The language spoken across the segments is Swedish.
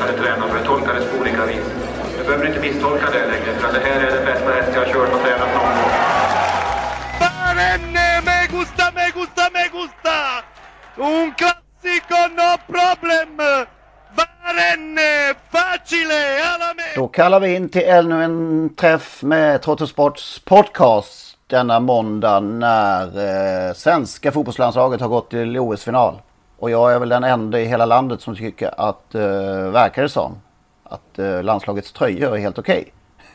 hade tränat för det på olika vis. Du behöver inte misstolka det längre för det här är den bästa häst jag har kört och tränat någon gång. Me gusta, me gusta, me gusta! Un classico, no problem! Facile, alla! Då kallar vi in till ännu en träff med Trottosports podcast denna måndag när eh, svenska fotbollslandslaget har gått till OS-final. Och jag är väl den enda i hela landet som tycker att, eh, verkar det som, att eh, landslagets tröjor är helt okej.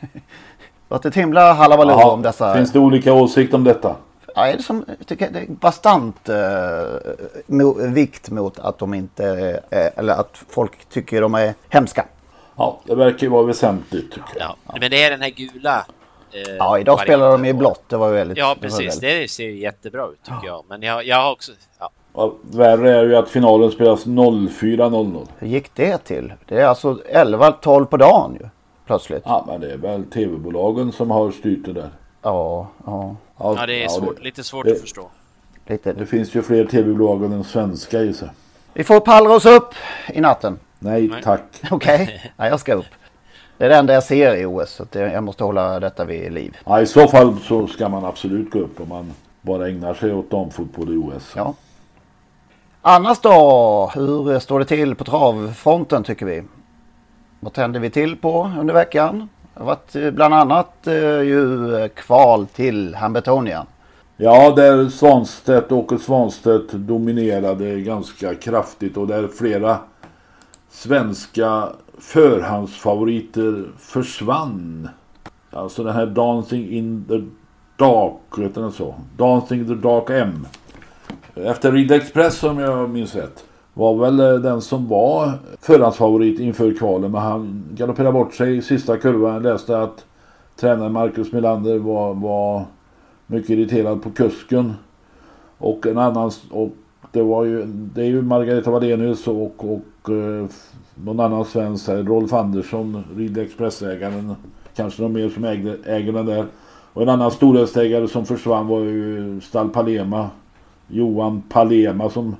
Det har varit ett himla halabaloo om dessa... Finns det olika åsikter om detta? Ja, är det som, jag tycker det är bastant eh, mo, vikt mot att de inte, eh, eller att folk tycker de är hemska. Ja, det verkar ju vara väsentligt. Tycker jag. Ja, men det är den här gula. Eh, Ja, idag spelar de i blått. Det var väldigt... Ja, det precis. väldigt- Det ser ju jättebra ut tycker jag. Men jag, jag har också... Ja. Ja, värre är ju att finalen spelas 04.00. Hur gick det till? Det är alltså 11-12 på dagen ju. Plötsligt. Ja, men det är väl tv-bolagen som har styrt det där. Ja, ja. ja, det är svårt, lite svårt det- att förstå. Lite. Det finns ju fler tv-bolag än svenska i sig. Vi får pallra oss upp i natten. Nej, tack. Okej, Nej, jag ska upp. Det är det enda jag ser i OS. Så det, jag måste hålla detta vid liv. Ja, I så fall så ska man absolut gå upp om man bara ägnar sig åt damfotboll i OS. Ja. Annars då? Hur står det till på travfronten tycker vi? Vad tänder vi till på under veckan? Det har varit eh, bland annat eh, ju eh, kval till Hambetonian. Ja, där Svanstedt, Åke Svanstedt dominerade ganska kraftigt och där flera svenska förhandsfavoriter försvann. Alltså den här Dancing in the Dark, heter den så? Dancing in the Dark M. Efter Rid Express om jag minns rätt. Var väl eh, den som var förhandsfavorit inför kvalen men han galopperade bort sig i sista kurvan. Jag läste att tränaren Marcus Melander var, var mycket irriterad på kusken. Och en annan, och det var ju, det är ju Margareta Wallenius och, och eh, någon annan svensk här, Rolf Andersson, Ridley Express-ägaren. Kanske någon mer som ägde, äger den där. Och en annan storhetsägare som försvann var ju Stall Palema. Johan Palema som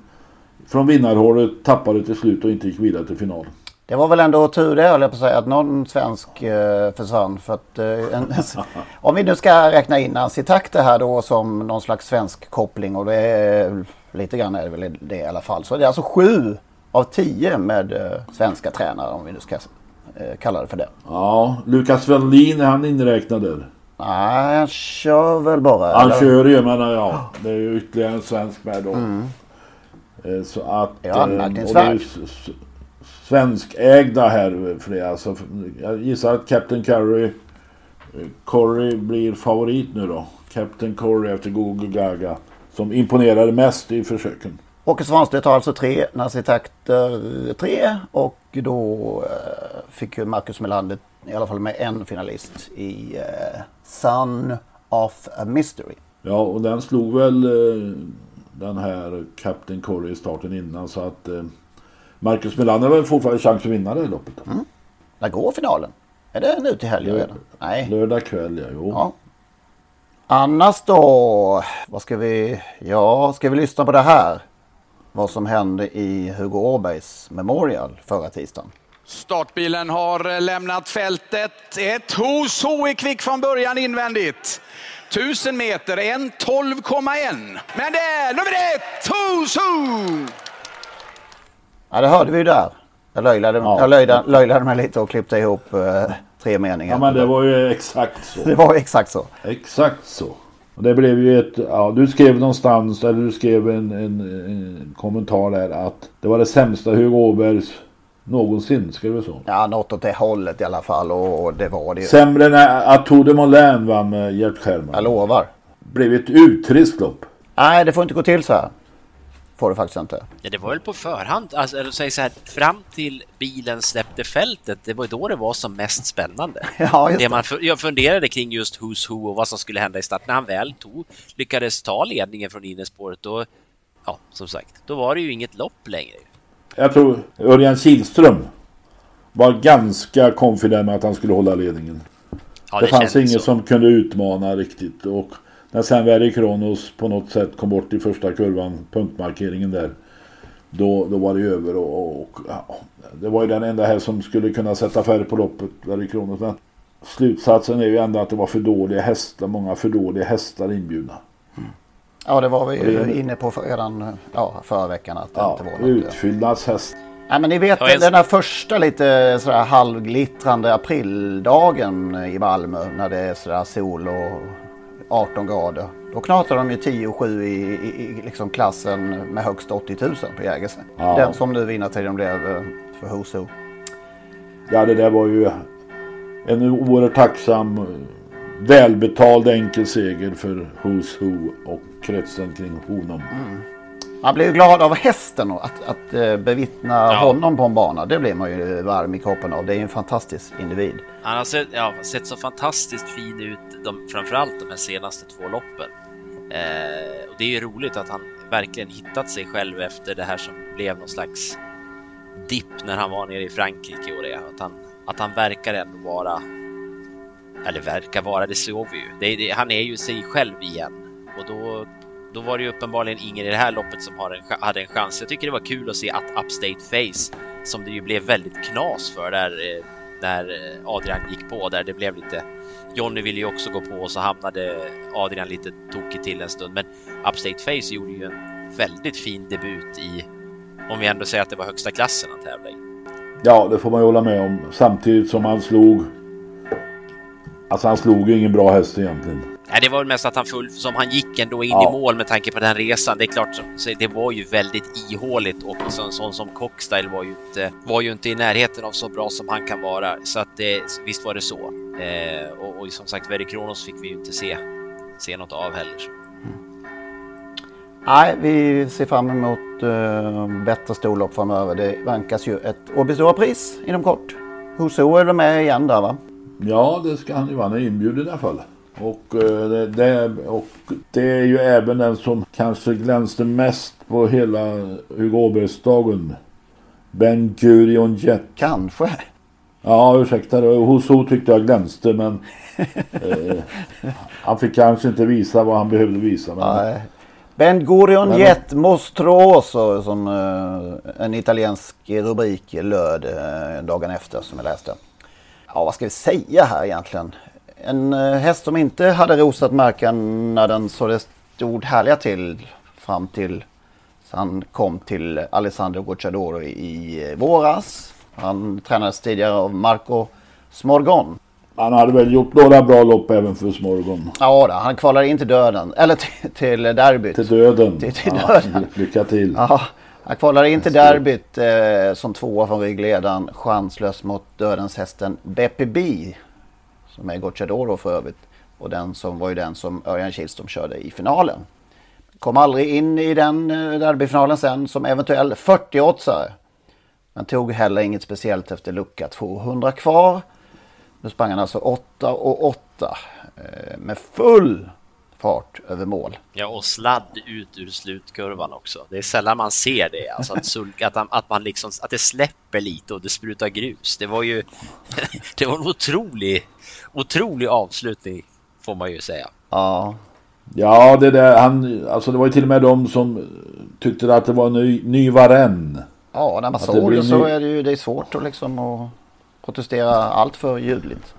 från vinnarhålet tappade till slut och inte gick vidare till final. Det var väl ändå tur det höll jag på att säga att någon svensk eh, försvann. För att, eh, en, om vi nu ska räkna in Nancy Takte här då som någon slags svensk koppling och det är lite grann är det väl det i alla fall. Så det är alltså sju av tio med eh, svenska tränare om vi nu ska eh, kalla det för det. Ja, Lukas Wallin är han inräknad där? Nej, han kör väl bara. Han eller? kör ju men ja, det är ju ytterligare en svensk med då. Eh, Så att... Ja, eh, anmärkningsvärt. s- svenskägda här flera. Alltså, jag gissar att Captain Curry eh, Corey blir favorit nu då. Captain Corey efter Google Gaga. Som imponerade mest i försöken. Åke Svanstedt har alltså tre, Nancy Takter tre och då eh, fick ju Marcus Melander i alla fall med en finalist i eh, Son of a Mystery. Ja, och den slog väl eh, den här Captain Corey i starten innan så att eh, Marcus Melander har fortfarande chans att vinna det här loppet. Då. När går finalen? Är det nu till helgen redan? Nej. Lördag kväll, ja. Jo. Ja. Annars då? Vad ska vi... Ja, ska vi lyssna på det här? Vad som hände i Hugo Åbergs Memorial förra tisdagen. Startbilen har eh, lämnat fältet. Ett hos Ho är kvick från början invändigt. 1000 meter, 1.12,1. Men det är nummer ett, Hos Ho! Ja, det hörde vi ju där. Jag löjlade, Ja. jag löjlade, löjlade mig lite och klippte ihop eh, tre meningar. Ja men det var ju exakt så. Det var exakt så. Exakt så. Och det blev ju ett, ja du skrev någonstans, eller du skrev en, en, en kommentar där att det var det sämsta Hugo Åbergs någonsin, skrev du så? Ja, något åt det hållet i alla fall och, och det var det ju. Sämre än att Tour de Moulin vann med Gert Scherman. Jag lovar. Blev ett uttrist lopp. Nej, det får inte gå till så här. Får det faktiskt inte. Ja, det var väl på förhand, alltså, eller säg så här, fram till bilen släppte fältet, det var ju då det var som mest spännande. Ja, just det det. man jag funderade kring just Who's Who och vad som skulle hända i starten. När han väl tog, lyckades ta ledningen från innerspåret, då, ja, som sagt, då var det ju inget lopp längre. Jag tror Örjan Kihlström var ganska confident med att han skulle hålla ledningen. Ja, det det fanns ingen så. som kunde utmana riktigt. Och när sen Verry Kronos på något sätt kom bort i första kurvan, punktmarkeringen där. Då, då var det över och, och ja, det var ju den enda här som skulle kunna sätta färg på loppet, Verry Kronos. Men slutsatsen är ju ändå att det var för dåliga hästar, många för dåliga hästar inbjudna. Ja, det var vi det inne på för, redan ja, förra veckan att det Ja, inte var något. eh. utfyllnadshäst. Nej, men ni vet Ja, jag- den där första lite sådär halvglittrande aprildagen i Malmö när det är sådär sol och 18 grader. Då knatar de ju 10 och 7 i, i, i liksom klassen med högst 80 000 på Jägers. Ja. Den som nu vinnartiden blev eh, för Hoso. Ja, det där var ju en oerhört tacksam, välbetald enkel seger för Who's Who och kretsen kring honom. Man blir ju glad av hästen och att, att eh, bevittna honom på en bana. Det blir man ju varm i kroppen av. Det är ju en fantastisk individ. Han har sett, ja, sett så fantastiskt fin ut, de, framförallt de här senaste två loppen. Eh, och det är ju roligt att han verkligen hittat sig själv efter det här som blev någon slags dipp när han var nere i Frankrike och det. Att han, att han verkar ändå vara, eller verkar vara, det såg vi ju. Det, det, han är ju sig själv igen och då, då var det ju uppenbarligen ingen i det här loppet som har en, hade en chans. Jag tycker det var kul att se att Upstate Face, som det ju blev väldigt knas för där eh, när eh, Adrian gick på där det blev lite Johnny ville ju också gå på och så hamnade Adrian lite tokigt till en stund men Upstate Face gjorde ju en väldigt fin debut i om vi ändå säger att det var högsta klassen att tävla i. Ja, det får man ju hålla med om. Samtidigt som han slog... Alltså han slog ju ingen bra häst egentligen. Nej, det var väl mest att han full som han gick ändå in Ja. i mål med tanke på den resan. Det är klart, så, det var ju väldigt ihåligt och så, en sån som Cockstyle var ju inte var ju inte i närheten av så bra som han kan vara. Så att det, visst var det så. Eh, och, och som sagt, Verry Kronos fick vi ju inte se se något av heller. Så. Nej, vi ser fram emot uh, bättre storlopp framöver. Det vankas ju ett Åby pris inom kort. Hoso är väl med igen där va? Ja, det ska han ju vara. Han är inbjuden i alla fall. Och, eh, det, och det är ju även den som kanske glänste mest på hela Hugo Åbergsdagen. Ben Gurion Jet. Kanske. Ja, ursäkta. Hoso tyckte jag glänste men eh, han fick kanske inte visa vad han behövde visa. Men, Nej. Ben Gurion Men- Jet Mostruoso som eh, en italiensk rubrik löd eh, dagen efter som jag läste. Ja, vad ska vi säga här egentligen? En eh, häst som inte hade rosat märken när den så det stod härliga till fram till han kom till Alessandro Gocciadoro i, i våras. Han tränades tidigare av Marco Smorgon. Han hade väl gjort några bra lopp även för Smorgon. Ja, då, han kvalade in till döden. Eller till, till derbyt. Till döden. Till, till Ja, döden. lycka till. Ja, han kvalade in till derbyt eh, som tvåa från ryggledaren. Chanslös mot dödens hästen Beppe B. Som är Gocciadoro för övrigt. Och den som var ju den som Örjan Kihlström körde i finalen. Kom aldrig in i den eh, derbyfinalen sen som eventuell 40-åtsare. Men tog heller inget speciellt efter lucka 200 kvar. Nu sprang han alltså 8 och 8 eh, med full fart över mål. Ja, och sladd ut ur slutkurvan också. Det är sällan man ser det, alltså att, sulka, att, han- att, man liksom, att det släpper lite och det sprutar grus. Det var ju det var en otrolig, otrolig avslutning får man ju säga. Ja, Ja, det där, han, alltså det var ju till och med de som tyckte att det var en ny, ny Varenne. Ja, när man såg det så ny- är det ju det är svårt att liksom att protestera allt för ljudligt.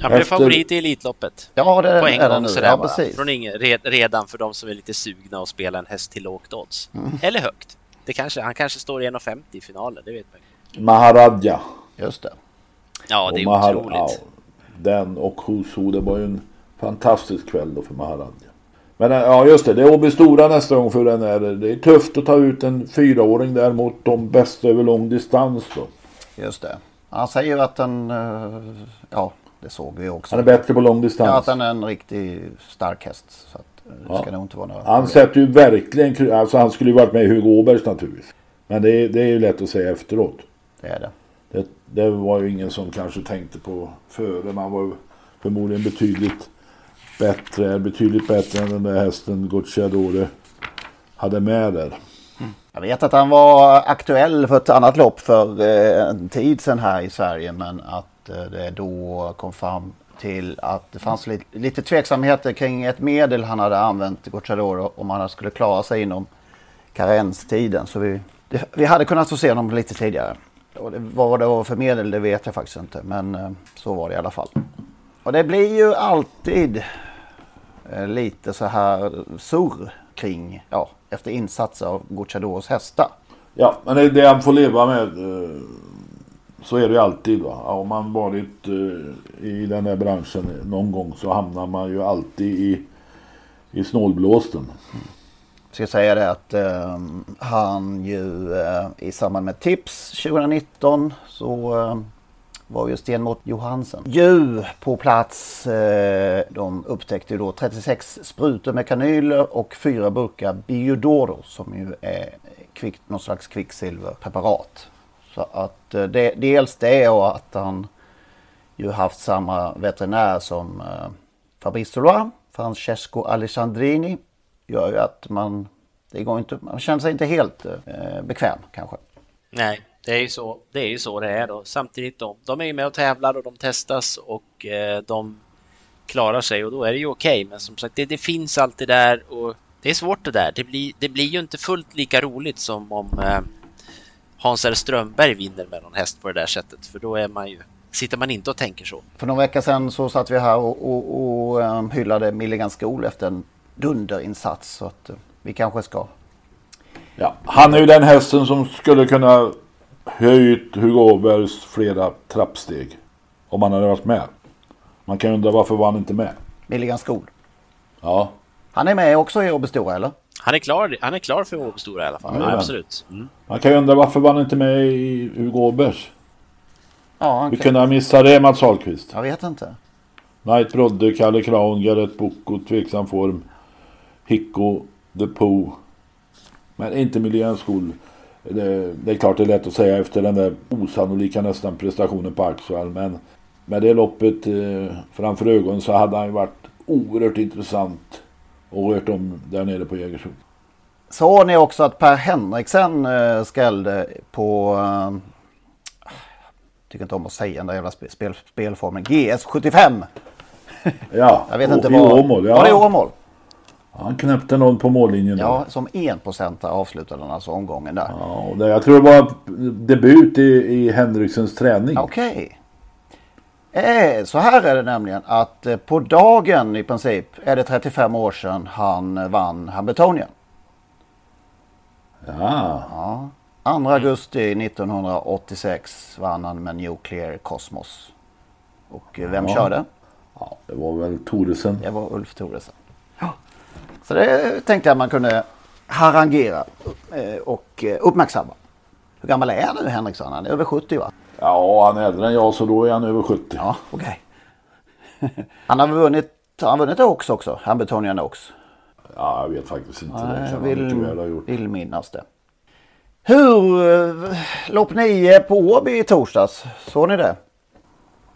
Han blev Efter- favorit i Elitloppet. Ja, det På en är gång nu. sådär Ja, bara. Från ingen, red, redan för de som är lite sugna att spela en häst till lågt odds. Mm. Eller högt. Det kanske, han kanske står i 1,50 i finalen, det vet man ju. Maharadja. Just det. Ja, det är Mahar- otroligt. ja, den och Husu, det var ju en fantastisk kväll då för Maharadja. Men eh, ja, just det. Det är Åby Stora nästa gång för den är det är tufft att ta ut en fyraåring där mot de bästa över lång distans då. Just det. Han säger att den, eh, ja det såg vi också. Han är bättre på lång distans. Ja, att han är en riktigt stark häst. Så att eh, det Ja. ska nog inte vara några Han sätter ju verkligen, alltså han skulle ju varit med i Hugo Åbergs naturligtvis. Men det är, det är ju lätt att säga efteråt. Det är det. Det, det var ju ingen som kanske tänkte på före. Man var ju förmodligen betydligt bättre, betydligt bättre än den där hästen Gocciadore hade med där. Jag vet att han var aktuell för ett annat lopp för eh, en tid sedan här i Sverige. Men att eh, det då kom fram till att det fanns lite, lite tveksamheter kring ett medel han hade använt, Gocciadoro, om han skulle klara sig inom karenstiden. Så vi, det, vi hade kunnat få se honom lite tidigare. Och det, vad det var för medel det vet jag faktiskt inte. Men eh, så var det i alla fall. Och det blir ju alltid eh, lite så här surr kring, ja, efter insatser av Gocciadoros hästar. Ja, men det är det han får leva med. Eh, så är det ju alltid. Va? Om man varit eh, i den här branschen någon gång så hamnar man ju alltid i, i snålblåsten. Jag ska säga det att eh, han ju eh, i samband med Tips 2019 så eh, var ju Stenmot Johansen ju på plats. Eh, de upptäckte ju då 36 sprutor med kanyler och fyra burkar Biodoro som ju är kvick, någon slags kvicksilverpreparat. Så att eh, det, dels det och att han ju haft samma veterinär som eh, Fabrice Solois, Francesco Alessandrini gör ju att man, det går inte, man känner sig inte helt eh, bekväm kanske. Nej, det är ju så det är. Ju så det är då. Samtidigt, de, de är ju med och tävlar och de testas och eh, de klarar sig och då är det ju okej. Men som sagt, det, det finns alltid där och det är svårt det där. Det blir, det blir ju inte fullt lika roligt som om eh, Hans R. Strömberg vinner med någon häst på det där sättet. För då är man ju, sitter man inte och tänker så. För några veckor sedan så satt vi här och, och, och eh, hyllade Milligan Skol efter en dunderinsats. Så att eh, vi kanske ska. Ja, han är ju den hästen som skulle kunna höjt Hugo Åbergs flera trappsteg. Om han hade varit med. Man kan undra varför var han inte med? Milligan Skol. Ja, Han är med också i Åby Stora eller? Han är klar, han är klar för Åby Stora i alla fall. Ja, absolut. Mm. man kan ju undra varför var han inte med i Hugo Åbergs? Ja, han Hur kan- kunde han missa det Mats Ahlqvist? Jag vet inte. Knight Brodde, Kalle Kraun, Garrett Bocco, tveksam form. Hicko, The Pooh. Men inte Miljöskol. Det, det är klart det är lätt att säga efter den där osannolika nästan prestationen på Axel. Men med det loppet eh, framför ögonen så hade han ju varit oerhört intressant och rört om där nere på Jägersro. Såg ni också att Per Henriksen eh, skrällde på... Eh, tycker inte om att säga den där jävla spel, spel, spelformen. GS75. Ja, Jag vet inte i. Åmål. Ja. Var det Åmål? Han knäppte någon på mållinjen. där. Ja, som enprocentare avslutade han alltså omgången där. Ja, och det, jag tror det var debut i, i Henriksens träning. Okej. Eh, så här är det nämligen att eh, på dagen i princip är det 35 år sedan han eh, vann Hamiltonien. Ja. Ja. 2 augusti 1986 vann han med Nuclear Cosmos. Och eh, vem Ja. körde? ja, det var väl Thoresen. Det var Ulf Thoresen. Så det tänkte jag man kunde harangera eh, och eh, uppmärksamma. Hur gammal är han nu Henriksson? Han är över 70 va? Ja, han är äldre än jag så då är han över 70. Ja, okej. han har vunnit, har han vunnit Oaks också? Hamiltonian Oaks? Ja, jag vet faktiskt inte. det Nej, kan jag han vill, mycket väl ha gjort. vill minnas det. Hur, eh, lopp 9 på Åby i torsdags, såg ni det?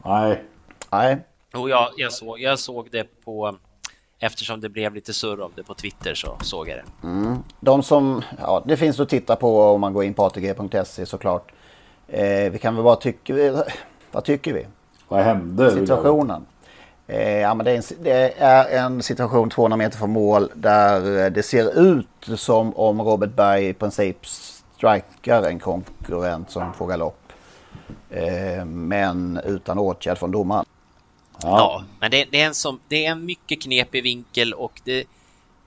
Nej. Nej. Och jag, jag, såg, jag såg det på... Eftersom det blev lite surr om det på Twitter så såg jag det. Mm. De som, ja det finns att titta på om man går in på atg.se såklart. Eh, vi kan väl bara tycka, vad tycker vi? Vad hände? Situationen. Eh, ja, men det, är en, det är en situation 200 meter från mål där eh, det ser ut som om Robert Berg i princip strikar en konkurrent som får galopp. Eh, men utan åtgärd från domaren. Ja, men det, det, är en som, det är en mycket knepig vinkel och det,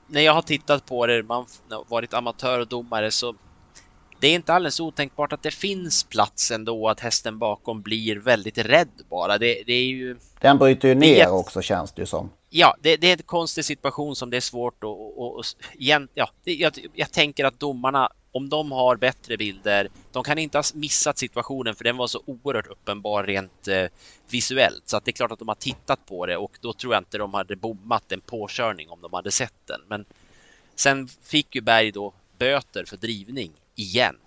när jag har tittat på det, man har varit amatör och domare så det är inte alldeles otänkbart att det finns plats ändå att hästen bakom blir väldigt rädd bara. Det, det är ju... Den bryter ju ner ett... också känns det ju som. Ja, det, det, är en konstig situation som det är svårt att... Och, och, igen, ja, det, jag, jag tänker att domarna, om de har bättre bilder, de kan inte ha missat situationen för den var så oerhört uppenbar rent eh, visuellt. Så att det är klart att de har tittat på det och då tror jag inte de hade bommat en påkörning om de hade sett den. Men sen fick ju Berg då böter för drivning igen.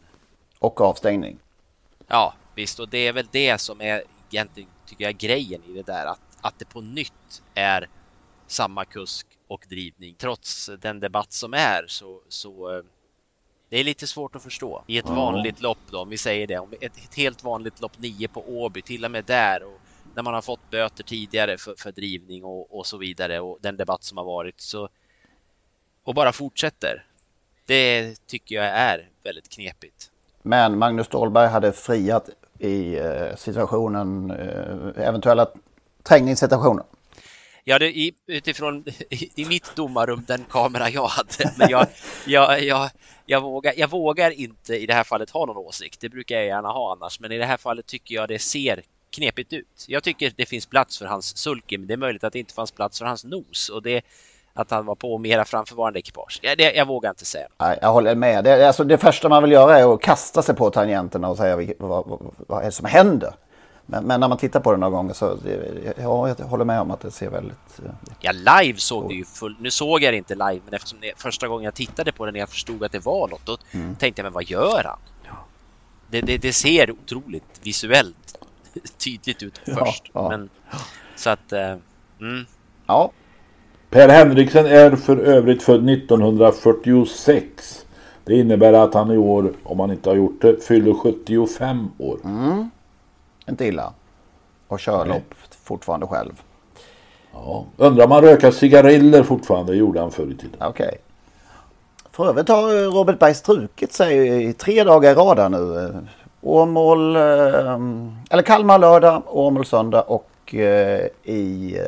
Och avstängning. Ja, visst, och det är väl det som är egentligen, tycker jag, grejen i det där, att, att det på nytt är samma kusk och drivning. Trots den debatt som är så, så eh, det är lite svårt att förstå i ett vanligt lopp då, om vi säger det, om ett, ett helt vanligt lopp 9 på Åby, till och med där och när man har fått böter tidigare för, för drivning och, och så vidare och den debatt som har varit så och bara fortsätter. Det tycker jag är väldigt knepigt. Men Magnus Ståhlberg hade friat i eh, situationen, eh, eventuella trängningssituationen. Ja, det, i, utifrån i, i, mitt domarrum, den kamera jag hade. Men jag, jag, jag, jag, vågar, jag vågar inte i det här fallet ha någon åsikt. Det brukar jag gärna ha annars. Men i det här fallet tycker jag det ser knepigt ut. Jag tycker det finns plats för hans sulke, men det är möjligt att det inte fanns plats för hans nos. Och det, att han var på mera framförvarande ekipage. Jag, det, jag vågar inte säga. Nej, jag håller med. Det, alltså, det första man vill göra är att kasta sig på tangenterna och säga vad, vad, vad är det som händer. Men, men, när man tittar på det några gånger så ja, jag håller med om att det ser väldigt... Eh, ja, live såg det ju full... Nu såg jag det inte live, men eftersom det, första gången jag tittade på det när jag förstod att det var något, då mm. tänkte jag, men vad gör han? Ja. Det, det, det, ser otroligt visuellt tydligt ut först. Ja, men, så att... Eh, mm. Ja, Per Henriksen är för övrigt född 1946. Det innebär att han i år, om han inte har gjort det, fyller 75 år. Mm. Inte illa. Och kör lopp fortfarande själv. Ja. Undrar om han röker cigariller fortfarande, det gjorde han förr i tiden. Okej. Okay. För övrigt har Robert Berg strukit sig i tre dagar i rad nu. Åmål, eh, eller Kalmar lördag, Åmål söndag och eh, i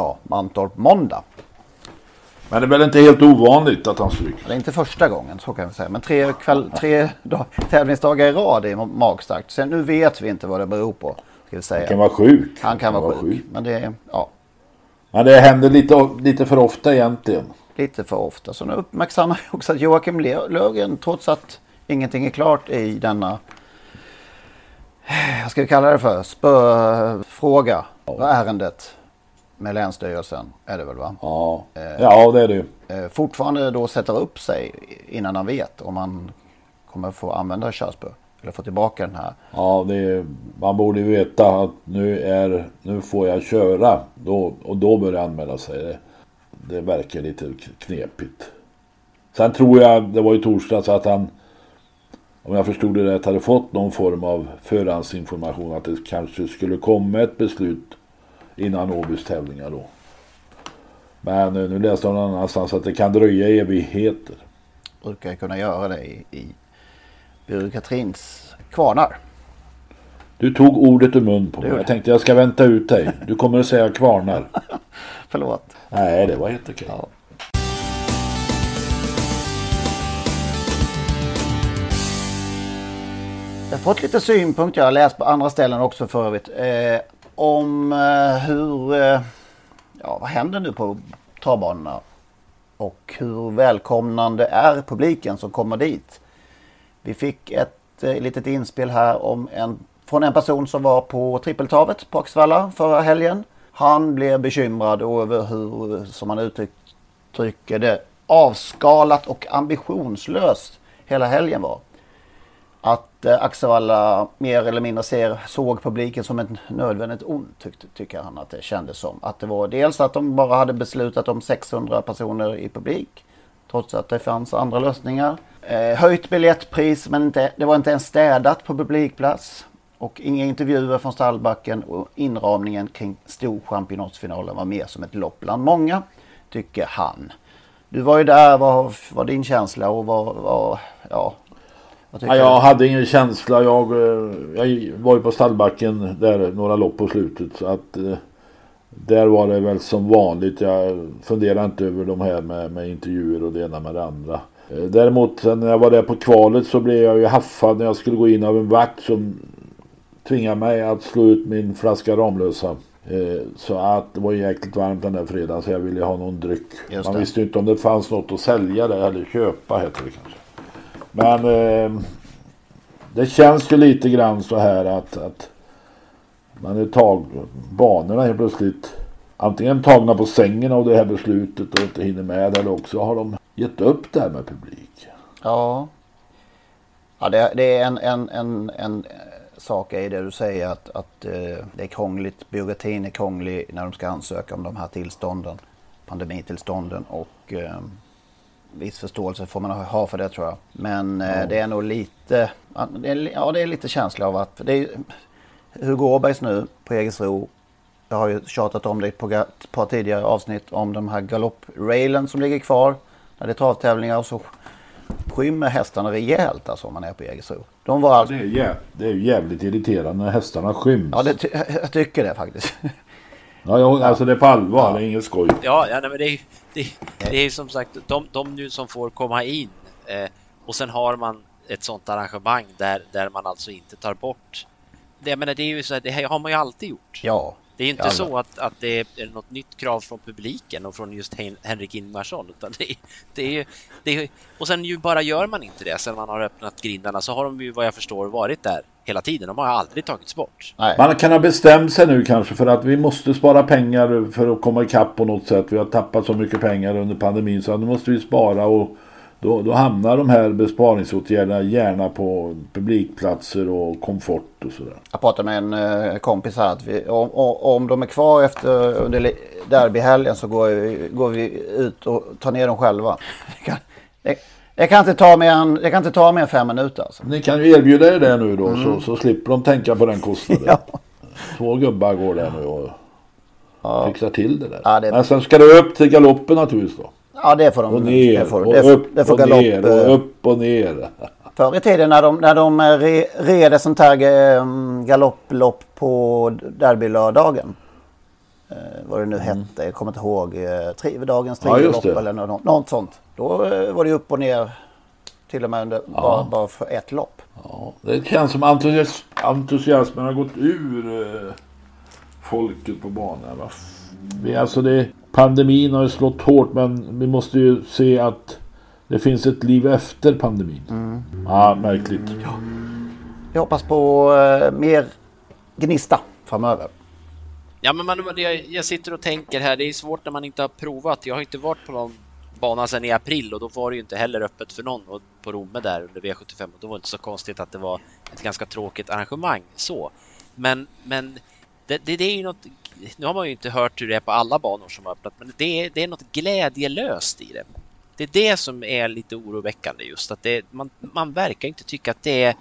ja, Mantorp måndag. Men det är väl inte helt ovanligt att han stryker? Det är inte första gången, så kan vi säga. Men tre, kväll, tre dag, tävlingsdagar i rad är magstarkt. Sen nu vet vi inte vad det beror på. Ska vi säga. Han kan vara sjuk. Han kan, vara, sjuk. sjuk. Men det, ja. Men det händer lite, lite för ofta egentligen. Lite för ofta. Så nu uppmärksammar jag också att Joakim Löfgren, trots att ingenting är klart i denna, vad ska vi kalla det för, spöfråga, ärendet med Länsstyrelsen är det väl va? Ja, eh, ja det är det ju. Eh, fortfarande då sätter upp sig innan han vet om han kommer få använda körspö. Eller få tillbaka den här. Ja, är, man borde ju veta att nu, är, nu får jag köra. Då, och då börjar jag anmäla sig. Det, det verkar lite knepigt. Sen tror jag, det var ju torsdags, att han om jag förstod det rätt hade fått någon form av förhandsinformation att det kanske skulle komma ett beslut innan Åbys tävlingar då. Men nu läste jag någon annanstans att det kan dröja evigheter. Brukar kunna göra det i, i byråkratins kvarnar. Du tog ordet ur mun på mig. Jag tänkte jag ska vänta ut dig. Du kommer att säga kvarnar. Förlåt. Nej, det var helt okej. Ja. Jag har fått lite synpunkter. Jag har läst på andra ställen också för övrigt. Eh, om eh, hur, eh, ja vad händer nu på travbanorna och hur välkomnande är publiken som kommer dit. Vi fick ett eh, litet inspel här om en, från en person som var på trippeltavet på Axvalla förra helgen. Han blev bekymrad över hur, som han uttrycker det, avskalat och ambitionslöst hela helgen var att eh, Axevalla mer eller mindre ser, såg publiken som ett nödvändigt ont tyckte, tycker han att det kändes som. Att det var dels att de bara hade beslutat om 600 personer i publik trots att det fanns andra lösningar. Eh, höjt biljettpris men inte, det var inte ens städat på publikplats. Och inga intervjuer från stallbacken och inramningen kring storchampionatsfinalen var mer som ett lopp bland många, tycker han. Du var ju där, vad var din känsla och vad, vad ja, Ja, jag hade ingen känsla. Jag, eh, jag var ju på stallbacken där några lopp på slutet. Så att, eh, där var det väl som vanligt. Jag funderar inte över de här med, med intervjuer och det ena med det andra. Eh, Däremot när jag var där på kvalet så blev jag ju haffad när jag skulle gå in av en vakt som tvingade mig att slå ut min flaska Ramlösa. Så att det var jäkligt varmt den där fredagen så jag ville ha någon dryck. Man visste ju inte om det fanns något att sälja där eller köpa heter det kanske. Men eh, det känns ju lite grann så här att, att man är tag banorna helt plötsligt antingen tagna på sängen av det här beslutet och inte hinner med eller också har de gett upp det här med publik. Ja. Ja, det, det är en, en, en, en eh, sak i det du säger att, att eh, det är krångligt. Byråkratin är krånglig när de ska ansöka om de här tillstånden. Pandemitillstånden och eh, viss förståelse får man ha för det tror jag. Men eh, det är nog lite, ja, det är, ja, lite känsla av att det är Hugo Åbergs nu på Jägersro. Jag har ju tjatat om det i ett par- tidigare avsnitt om de här galopprailen som ligger kvar. När det är travtävlingar och så skymmer hästarna rejält alltså om man är på Jägersro. De var alltså... Det är, jä- det är ju jävligt irriterande när hästarna skyms. Ja, det ty- jag tycker det faktiskt. Ja, ja, alltså det är på allvar, det är inget skoj. Ja, ja nej, men det är det, det är som sagt de, de nu som får komma in eh, och sen har man ett sånt arrangemang där, där man alltså inte tar bort. Det, jag menar, det är ju så här, det har man ju alltid gjort. Ja. Det är ju inte Alla. så att, att det är något nytt krav från publiken och från just Hen Henrik Ingvarsson utan det är, det är ju det är, och sen ju bara gör man inte det sen man har öppnat grindarna så har de ju vad jag förstår varit där hela tiden. De har aldrig tagits bort. Man kan ha bestämt sig nu kanske för att vi måste spara pengar för att komma ikapp på något sätt. Vi har tappat så mycket pengar under pandemin så nu måste vi spara och då, då hamnar de här besparingsåtgärderna gärna på publikplatser och komfort och sådär. Jag pratade med en eh, kompis här att vi, om, om- de är kvar efter under derbyhelgen så går, vi- går vi ut och tar ner dem själva. Det kan, inte ta mer än, det kan inte ta mer än fem minuter alltså. Ni kan ju erbjuda er det nu då Mm. så, så slipper de tänka på den kostnaden. Två gubbar går där nu och fixar till det där. Ja, det- Men sen ska det upp till galoppen naturligtvis då. Ja det får de. Och ner det får, och det, upp det får och galopp. ner eh, och upp och ner. Förr i tiden när de, när de eh, re, red sånt här eh, galopplopp på derbylördagen. Eh, vad det nu hette, jag kommer inte ihåg. Eh, tri, dagens Mm. Ja, eller något, något sånt. Då eh, var det upp och ner till och med under, bara, bara för ett lopp. Ja, det känns som entusias entusiasmen har gått ur eh, folket på banan. Va? Vi, alltså det, pandemin har ju slått hårt men vi måste ju se att det finns ett liv efter pandemin. Mm. Ja, märkligt. Jag hoppas på eh, mer gnista framöver. Ja, men man, jag, jag sitter och tänker här, det är svårt när man inte har provat. Jag har inte varit på någon bana sedan i april och då var det ju inte heller öppet för någon och på Romme där under V75 och då var det inte så konstigt att det var ett ganska tråkigt arrangemang så. Men, men det, det, det är ju något, nu har man ju inte hört hur det är på alla banor som har öppnat, men det är, det är något glädjelöst i det. Det är det som är lite oroväckande just att det, man, man verkar inte tycka att det är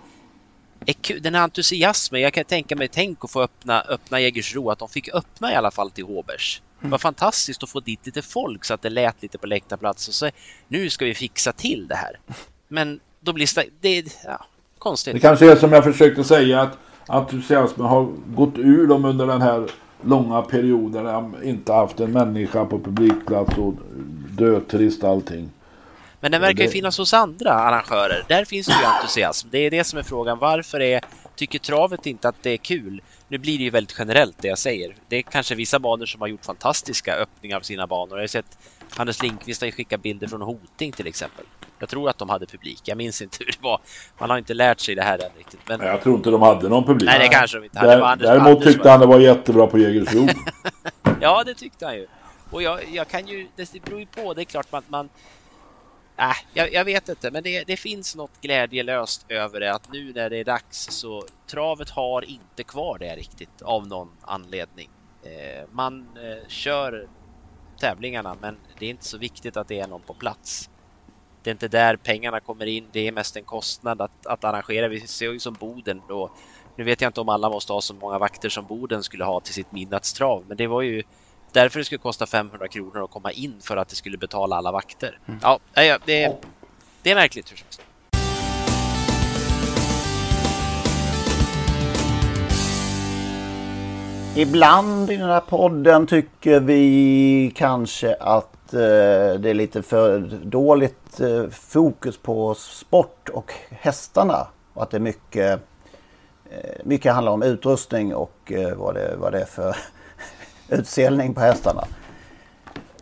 är kul. Den här entusiasmen, jag kan tänka mig, tänk att få öppna, öppna Jägersro, att de fick öppna i alla fall till Håbers. Det var fantastiskt att få dit lite folk så att det lät lite på läktarplats och så nu ska vi fixa till det här. Men då blir det, det ja, konstigt. Det kanske är som jag försökte säga att entusiasmen har gått ur dem under den här långa perioden när de inte haft en människa på publikplats och dödtrist allting. Men den verkar ju finnas hos andra arrangörer. Där finns det ju entusiasm. Det är det som är frågan. Varför är, tycker travet inte att det är kul? Nu blir det ju väldigt generellt det jag säger. Det är kanske vissa banor som har gjort fantastiska öppningar av sina banor. Jag har sett Anders Lindqvist har ju skickat bilder från Hoting till exempel. Jag tror att de hade publik. Jag minns inte hur det var. Man har inte lärt sig det här än riktigt. Men... Jag tror inte de hade någon publik. Nej, det kanske de inte hade. Där, Anders- däremot Anders tyckte var- han det var jättebra på Jägersro. Ja, det tyckte han ju. Och jag, jag kan ju, det beror ju på, det är klart man, man äh, jag, jag vet inte, men det, det finns något glädjelöst över det att nu när det är dags så travet har inte kvar det riktigt av någon anledning. Eh, man eh, kör tävlingarna, men det är inte så viktigt att det är någon på plats. Det är inte där pengarna kommer in, det är mest en kostnad att, att arrangera. Vi ser ju som Boden då. Nu vet jag inte om alla måste ha så många vakter som Boden skulle ha till sitt midnattstrav, men det var ju därför det skulle kosta 500 kronor att komma in för att det skulle betala alla vakter. Ja, ja, det, är, det är märkligt hur som helst. Ibland i den här podden tycker vi kanske att eh, det är lite för dåligt Eh, fokus på sport och hästarna. Och att det är mycket, eh, mycket handlar om utrustning och eh, vad, det, vad det är för utseelning på hästarna.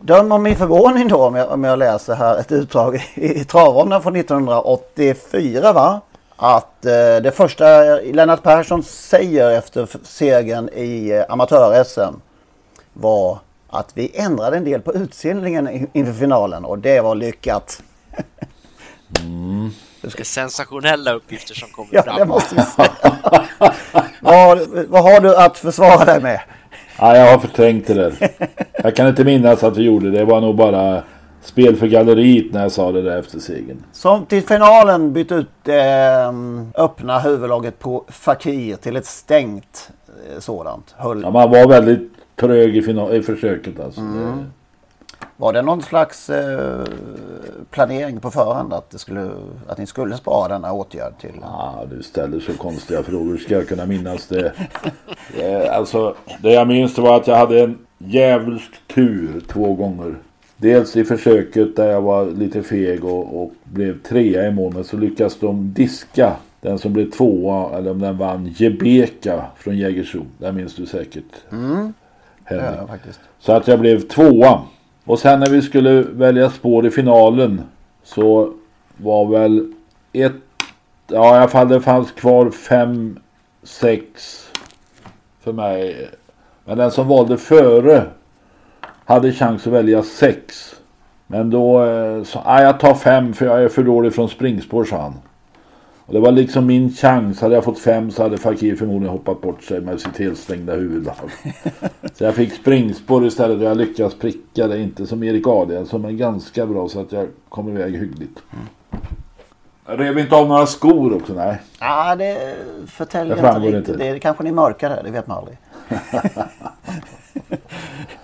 Döm om min förvåning då om jag, om jag läser här ett utdrag i, i travronden från 1984 va? Att eh, det första Lennart Persson säger efter segern i eh, amatör-SM var att vi ändrade en del på utseendningen inför finalen och det var lyckat. Mm. Det är sensationella uppgifter som kommer ja, fram. Vad, vad har du att försvara dig med? Ja, jag har förträngt det där. Jag kan inte minnas att vi gjorde det. Det var nog bara spel för galleriet när jag sa det där efter segern. Som till finalen bytte ut eh, öppna huvudlaget på Fakir till ett stängt eh, sådant. Höll... Ja, man var väldigt trög i, final, i försöket alltså. Mm. Var det någon slags eh, planering på förhand att, det skulle, att ni skulle spara denna åtgärd till? Ja, du ställer så konstiga frågor. Ska jag kunna minnas det? det alltså, det jag minns det var att jag hade en djävulsk tur två gånger. Dels i försöket där jag var lite feg och, och blev trea i mål. Men så lyckas de diska den som blev tvåa, eller om den vann, Jebeka från Jägersro. Det minns du säkert. Mm. Ja, faktiskt. Så att jag blev tvåa. Och sen när vi skulle välja spår i finalen så var väl ett, ja i alla fall det fanns kvar fem, sex för mig. Men den som valde före hade chans att välja sex. Men då eh, sa ja, jag tar fem för jag är för dålig från springspår sa han. Och det var liksom min chans. Hade jag fått fem så hade Fakir förmodligen hoppat bort sig med sitt helstängda huvud. så jag fick springspår istället och jag lyckades pricka det. Inte som Erik Adielsson men ganska bra så att jag kom iväg hyggligt. Jag rev inte av några skor också, nej. Ja, det förtäljer det inte riktigt. Inte. Det är kanske ni mörkar det vet man aldrig.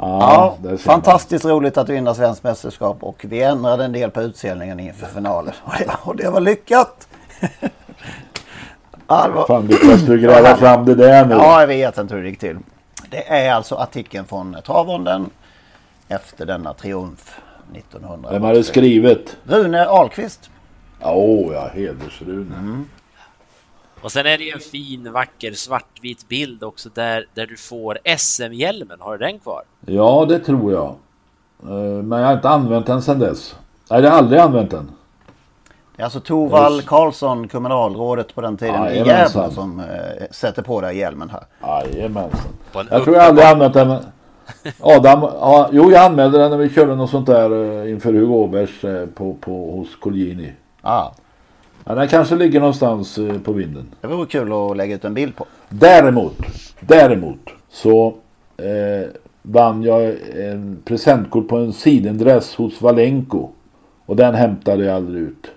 Ja, ja fantastiskt man. roligt att vinna svenskt mästerskap och vi ändrade en del på utseendningen inför finalen. Och det var lyckat! ja, Fan lyckas du gräva fram det där nu? Ja, jag vet inte hur det gick till. Det är alltså artikeln från Travonden efter denna triumf 1900. Vem hade skrivit? Rune Ahlqvist. Åh oh, ja, hedersrune. Mm. Och sen är det ju en fin, vacker svartvit bild också där, där du får SM-hjälmen. Har du den kvar? Ja, det tror jag. Eh, men jag har inte använt den sedan dess. Nej, jag har aldrig använt den. Det är alltså Torvald Karlsson, kommunalrådet på den tiden i Gävle som äh, sätter på dig hjälmen här. Jajamensan. Jag tror jag aldrig använt den. Adam, ja, jo jag anmälde den när vi körde något sånt där äh, inför Hugo Åbergs på, på, hos Colgjini. Ah. Ja, den kanske ligger någonstans eh, på vinden. Det vore kul att lägga ut en bild på. Däremot, däremot så eh, vann jag en presentkort på en sidendress hos Valenko. Och den hämtade jag aldrig ut.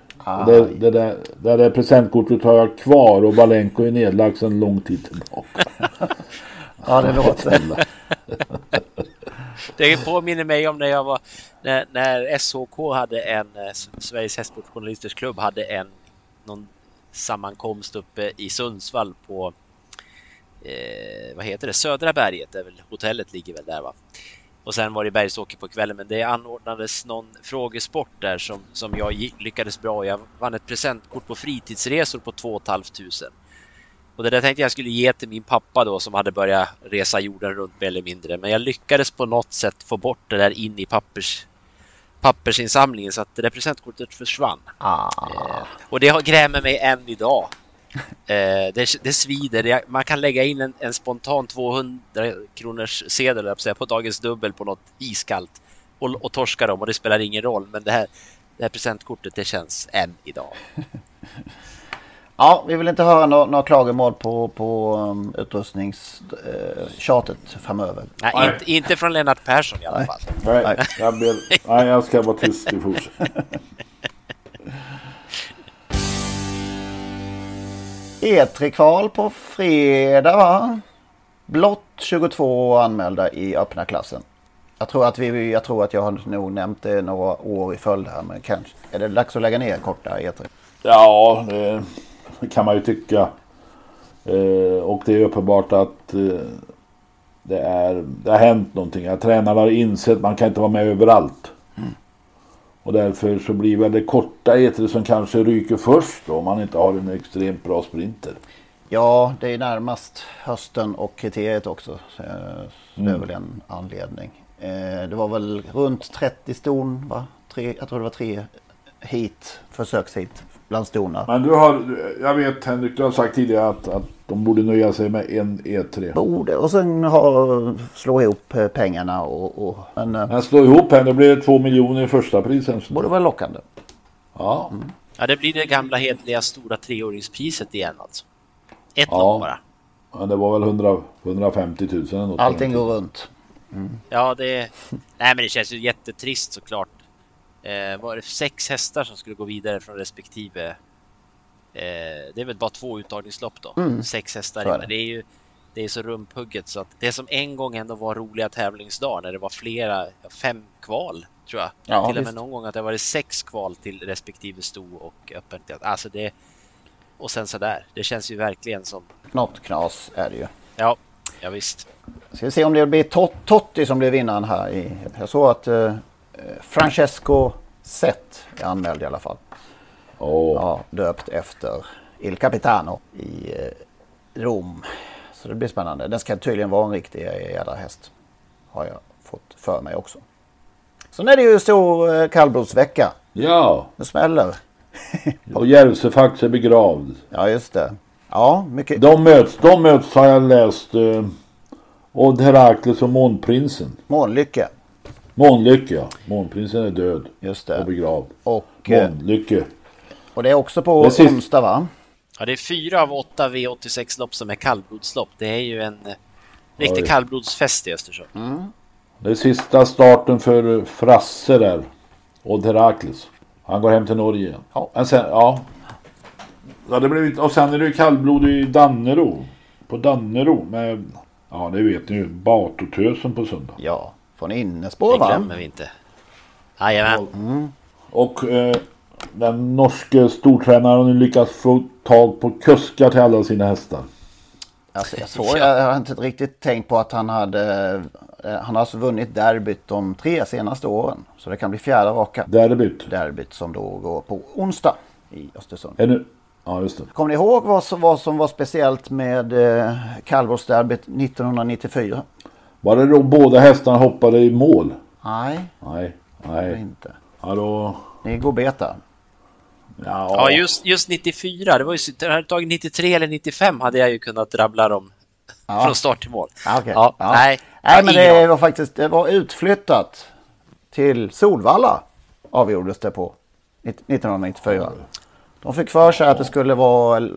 Det, det, där, det där presentkortet har jag kvar och Valenko är nedlagt sedan lång tid tillbaka. ja, det låter. det påminner mig om när jag var när, när SHK hade en eh, Sveriges hästsportjournalisters klubb hade en någon sammankomst uppe i Sundsvall på eh, vad heter det, Södra berget, där väl hotellet ligger väl där va. Och sen var det bergsåker på kvällen, men det anordnades någon frågesport där som, som jag lyckades bra. Jag vann ett presentkort på fritidsresor på 2 500. Och det där tänkte jag skulle ge till min pappa då som hade börjat resa jorden runt mer eller mindre. Men jag lyckades på något sätt få bort det där in i pappers pappersinsamlingen så att det där presentkortet försvann. Ah. Eh, och det grämer mig än idag. Eh, det, det svider. Det, man kan lägga in en, en spontan 200 kronors sedel säga, på dagens dubbel på något iskallt och, och torska dem och det spelar ingen roll. Men det här, det här presentkortet det känns än idag. Ja, vi vill inte höra några, några klagomål på, på um, utrustningstjatet uh, framöver. Nej, nej. Inte, inte, från Lennart Persson i alla nej. fall. Nej, nej. Jag, ber, nej jag ska vara tyst i fortsättningen. E3-kval på fredag va? Blott 22 anmälda i öppna klassen. Jag tror att, vi, jag tror att jag har nog nämnt det några år i följd här men kanske är det dags att lägga ner korta E3? Ja, det kan man ju tycka. Eh, och det är uppenbart att eh, det, är, det har hänt någonting. Att tränarna har insett att man kan inte vara med överallt. Mm. Och därför så blir väl det korta eter som kanske ryker först då, om man inte har en extremt bra sprinter. Ja, det är närmast hösten och kriteriet också. Så, så det är Mm. väl en anledning. Eh, det var väl runt 30 ston, va? Tre, jag tror det var tre hit, försökshit bland stona. Men du har, jag vet Henrik, du har sagt tidigare att, att de borde nöja sig med en E E3. Borde och sen ha, slå ihop eh, pengarna och... och men eh, Men slå ihop henne, då blir det två miljoner i första prisen. borde vara lockande. Ja. Ja, det blir det gamla hedliga stora treåringspriset igen alltså. Ett Ja. lopp bara. ja, det var väl 100, 150 000 eller något. Allting går runt. Ja, det... Nej, men det känns ju jättetrist såklart. Eh, var det sex hästar som skulle gå vidare från respektive... Eh, det är väl bara två uttagningslopp då. Mm. Sex hästar. Men det. det är ju det är så rumphugget så att det som en gång ändå var roliga tävlingsdagar när det var flera, fem kval tror jag. Ja, till och med visst. någon gång att det var sex kval till respektive sto och öppet. Alltså det... Och sen så där. Det känns ju verkligen som... Något knas är det ju. Ja, ja visst. Ska vi se om det blir Tot- Totti som blir vinnaren här. I, jag såg att eh, Francesco Zet är anmäld i alla fall. Ja, döpt efter Il Capitano i eh, Rom. Så det blir spännande. Den ska tydligen vara en riktig jädra häst. Har jag fått för mig också. Sen är det ju stor eh, kallblodsvecka. Ja, Det smäller. och Järvsöfax är begravd. Ja, just det. Ja, mycket. De möts, de möts har jag läst. Eh, Odd Herakles och Månprinsen. Månlycke. Månlycke ja. Månprinsen är död. Just Och det. begravd. Och, eh, Månlycke. och det är också på Det onsdag va? Ja, det är fyra av åtta V86-lopp som är kallblodslopp. Det är ju en eh, riktig Oj. kallblodsfest i Östersund. Det är sista starten för Frasse där. Odd Herakles. Han går hem till Norge igen. Ja. Men sen, ja. ja det blev, och sen är det ju kallblod i Dannero. På Dannero med, ja det vet ni ju, Batotösen på söndag. Ja, från Det innespår va? glömmer vi inte. Jajamän. Och eh, den norske stortränaren har lyckats få tag på kuskar till alla sina hästar. Alltså, jag, såg, jag har inte riktigt tänkt på att han hade... eh, Han har alltså vunnit derbyt de tre senaste åren. Så det kan bli fjärde raka Derbyt. derbyt som då går på onsdag i Östersund. Är nu, ja just det. Kommer ni ihåg vad som, vad som var speciellt med eh, kallblodsderbyt 1994? Var det då båda hästarna hoppade i mål? Nej, Nej, det nej. inte. Ja då, Ni går beta. ja. Ja, just, just 94. Det var ju, det hade tagit 93 eller 95 hade jag ju kunnat drabbla dem Ja. från start till mål. Ja, okej. Ja, Ja. Nej, Nej, men det var faktiskt det var utflyttat till Solvalla avgjordes det på 1994. De fick för sig att det skulle vara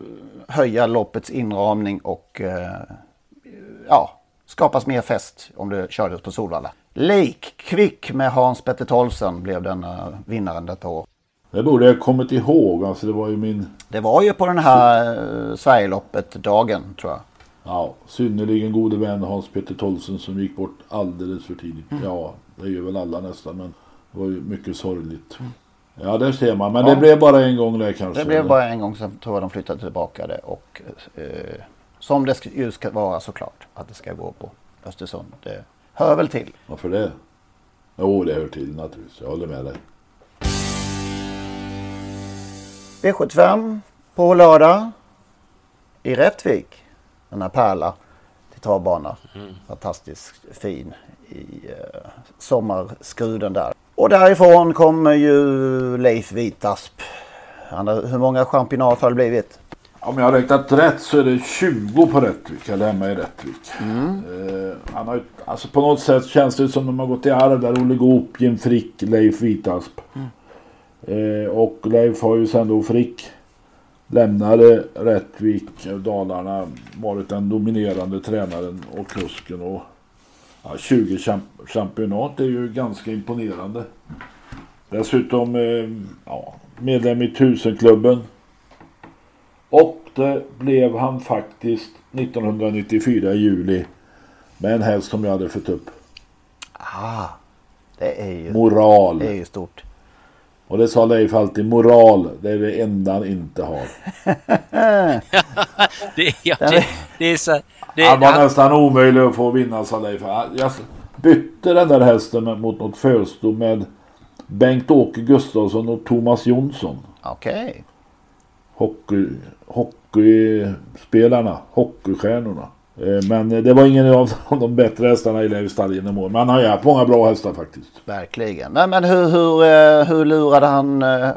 höja loppets inramning och eh, ja, skapas mer fest om det kördes på Solvalla. Likvick med Hans Petter Tolsen blev den uh, vinnaren detta år. Det borde jag kommit ihåg. Alltså det var ju min Det var ju på den här uh, Sverigeloppet-dagen tror jag. ja, synnerligen gode vän Hans Peter Tolsen som gick bort alldeles för tidigt. Mm. Ja, det gör väl alla nästan men det var ju mycket sorgligt. Ja, där ser man. Men det blev bara en gång där kanske. Det blev bara en gång, sen tror jag de flyttade tillbaka det. Och eh, som det ska- ju ska vara såklart, att det ska gå på Östersund. Det hör väl till. Varför det? Jo, det hör till naturligtvis. Jag håller med dig. V75 på lördag i Rättvik. Den här Pärla till travbana. Fantastiskt fin i eh, sommarskruden där. Och därifrån kommer ju Leif Vitasp. Han har, hur många championat har det blivit? Om jag har räknat rätt så är det 20 på Rättvik, eller hemma i Rättvik. Eh, han har, alltså på något sätt känns det som de har gått i arv där. Olle Goop, Jim Frick, Leif Vitasp. Eh, och Leif har ju sen då Frick lämnade Rättvik, Dalarna, varit den dominerande tränaren och kusken. Och, ja, 20 champ- championat är ju ganska imponerande. Dessutom eh, ja, medlem i tusenklubben. Och det blev han faktiskt 1994 i juli. Med en häst som jag hade fått upp. Ah, det är ju, Moral. det är ju stort. Och det sa Leif alltid, moral, det är det enda han inte har. det, ja, det, det är så... Det, han var han... nästan omöjlig att få vinna, sa Leif. Jag bytte den där hästen mot något fösto med Bengt-Åke Gustafsson och Thomas Jonsson. Okej. Okay. Hockey, hockeyspelarna, hockeystjärnorna. Eh, men det var ingen av de bättre hästarna i genom år. Men han har ju haft många bra hästar faktiskt. Verkligen. Nej, men hur, hur, eh, hur lurade han? Eh,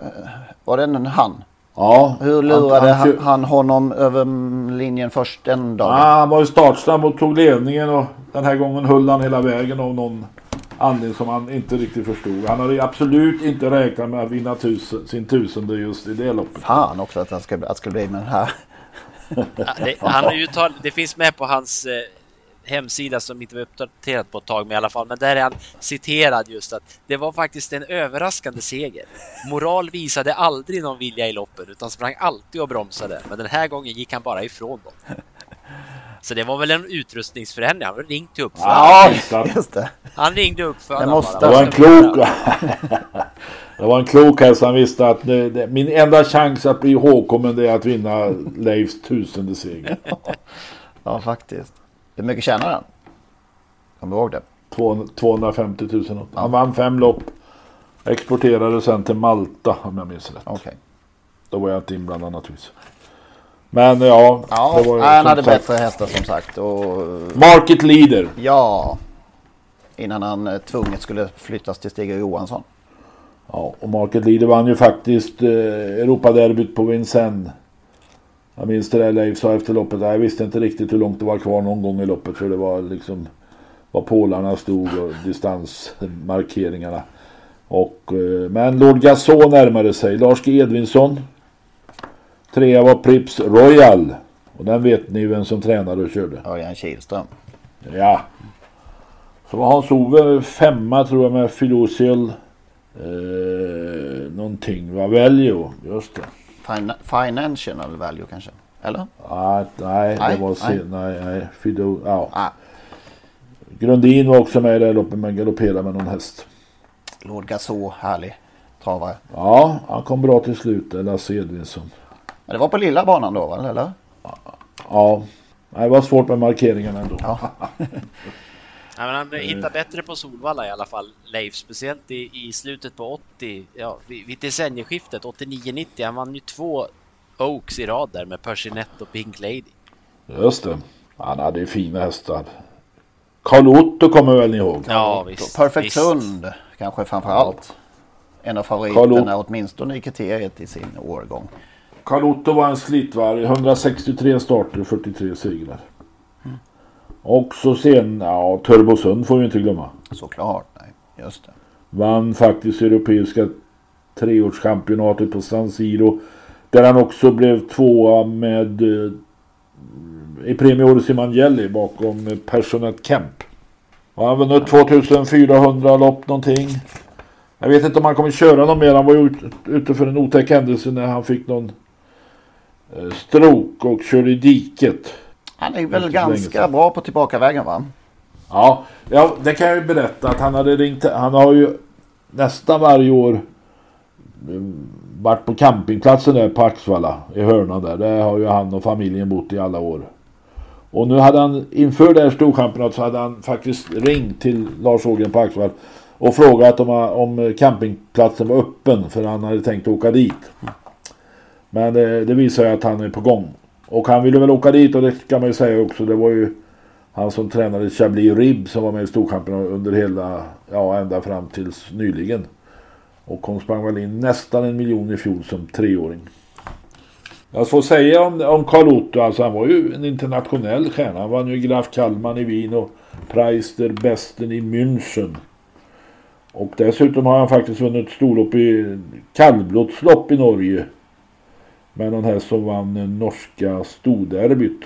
var det en han? Ja. Hur lurade han, han, han honom över linjen först den dagen? Ja, han var ju startsnabb och tog ledningen och den här gången höll han hela vägen av någon anledning som han inte riktigt förstod. Han hade absolut inte räknat med att vinna tusen, sin tusende just i det loppet. Fan också att han ska, att ska bli med den här det, han har uttal, det finns med på hans eh, hemsida som inte var uppdaterad på ett tag med i alla fall. Men där är han citerad just att det var faktiskt en överraskande seger. Moral visade aldrig någon vilja i loppen utan sprang alltid och bromsade. Men den här gången gick han bara ifrån dem. Så det var väl en utrustningsförändring. Han ringde till uppföraren. Ja, just det. Han ringde uppföraren. Det, måste... det var en klok... det var en klok häst. Han visste att det, det, min enda chans att bli ihågkommen är att vinna Leifs tusende seger. ja, faktiskt. Hur mycket tjänar han? Kommer du ihåg det? 250 000. Han vann fem lopp. Exporterade sen till Malta om jag minns rätt. Okay. Då var jag inte inblandad naturligtvis. Men ja. ja det var han hade sagt. bättre hästar som sagt. Och, Market leader. Ja. Innan han eh, tvunget skulle flyttas till Stig Johansson. Ja, och Market leader vann ju faktiskt eh, Europaderbyt på Vincennes. Jag minns det där Leif sa efter loppet. Jag visste inte riktigt hur långt det var kvar någon gång i loppet. För det var liksom var polarna stod och distansmarkeringarna. Och, eh, men Lord Gasson närmade sig. Lars G Edvinsson Trea var Prips Royal. Och den vet ni vem som tränade och körde. Örjan Kihlström. Ja. Så var Hans-Ove femma tror jag med Philosial. Eh, någonting. Var Value. Just det. Fin financial value kanske? Eller? Ah, nej, nej, det var nej. nej, nej. Fido, ja. Ah. Grundin var också med i det loppet men galopperade med någon häst. Lord Gaså, härlig travare. Ja, han kom bra till slut. Lasse Edvinsson. Men det var på lilla banan då, eller? Ja, det var svårt med markeringarna ändå. Ja. Ja, men han hittar bättre på Solvalla i alla fall, Leif. Speciellt i, i slutet på 80, ja, vid, vid decennieskiftet, 89-90. Han vann ju två Oaks i rad där med Persinette och Pink Lady. Just det. Han hade ju fina hästar. Karl Otto kommer väl ni ihåg? Ja, visst. Perfect visst. Sund kanske framför allt. En av favoriterna åtminstone i kriteriet i sin årgång. Karl Otto var en slitvarg. 163 starter, 43 segrar. Mm. Och så sen, ja, Turbosund får vi inte glömma. Såklart, nej. Just det. Vann faktiskt europeiska treårschampionatet på San Siro. Där han också blev tvåa med eh, i Premio Orsi Mangelli bakom Personet Kemp. Och han vunnit 2400 lopp någonting. Jag vet inte om han kommer köra någon mer. Han var ju ute för en otäck händelse när han fick någon Eh, stroke och kör i diket. Han är väl ganska bra på tillbakavägen va? Ja, ja, det kan jag ju berätta att han hade ringt. Han har ju nästan varje år mm, varit på campingplatsen där på Axvalla i Hörna där. Där har ju han och familjen bott i alla år. Och nu hade han inför det här storchampionatet så hade han faktiskt ringt till Lars Ågren på Axvall och frågat om, om campingplatsen var öppen för han hade tänkt åka dit. Men det, det visar ju att han är på gång. Och han ville väl åka dit och det kan man ju säga också. Det var ju han som tränade Chablis Rib som var med i Storkampen under hela, ja ända fram tills nyligen. Och hon sprang väl in nästan en miljon i fjol som treåring. Jag får säga om, om Carl Otto, alltså han var ju en internationell stjärna. Han vann ju Graf Kalman i Wien och Preister Besten i München. Och dessutom har han faktiskt vunnit storlopp i kallblodslopp i Norge med någon häst som vann norska storderbyt.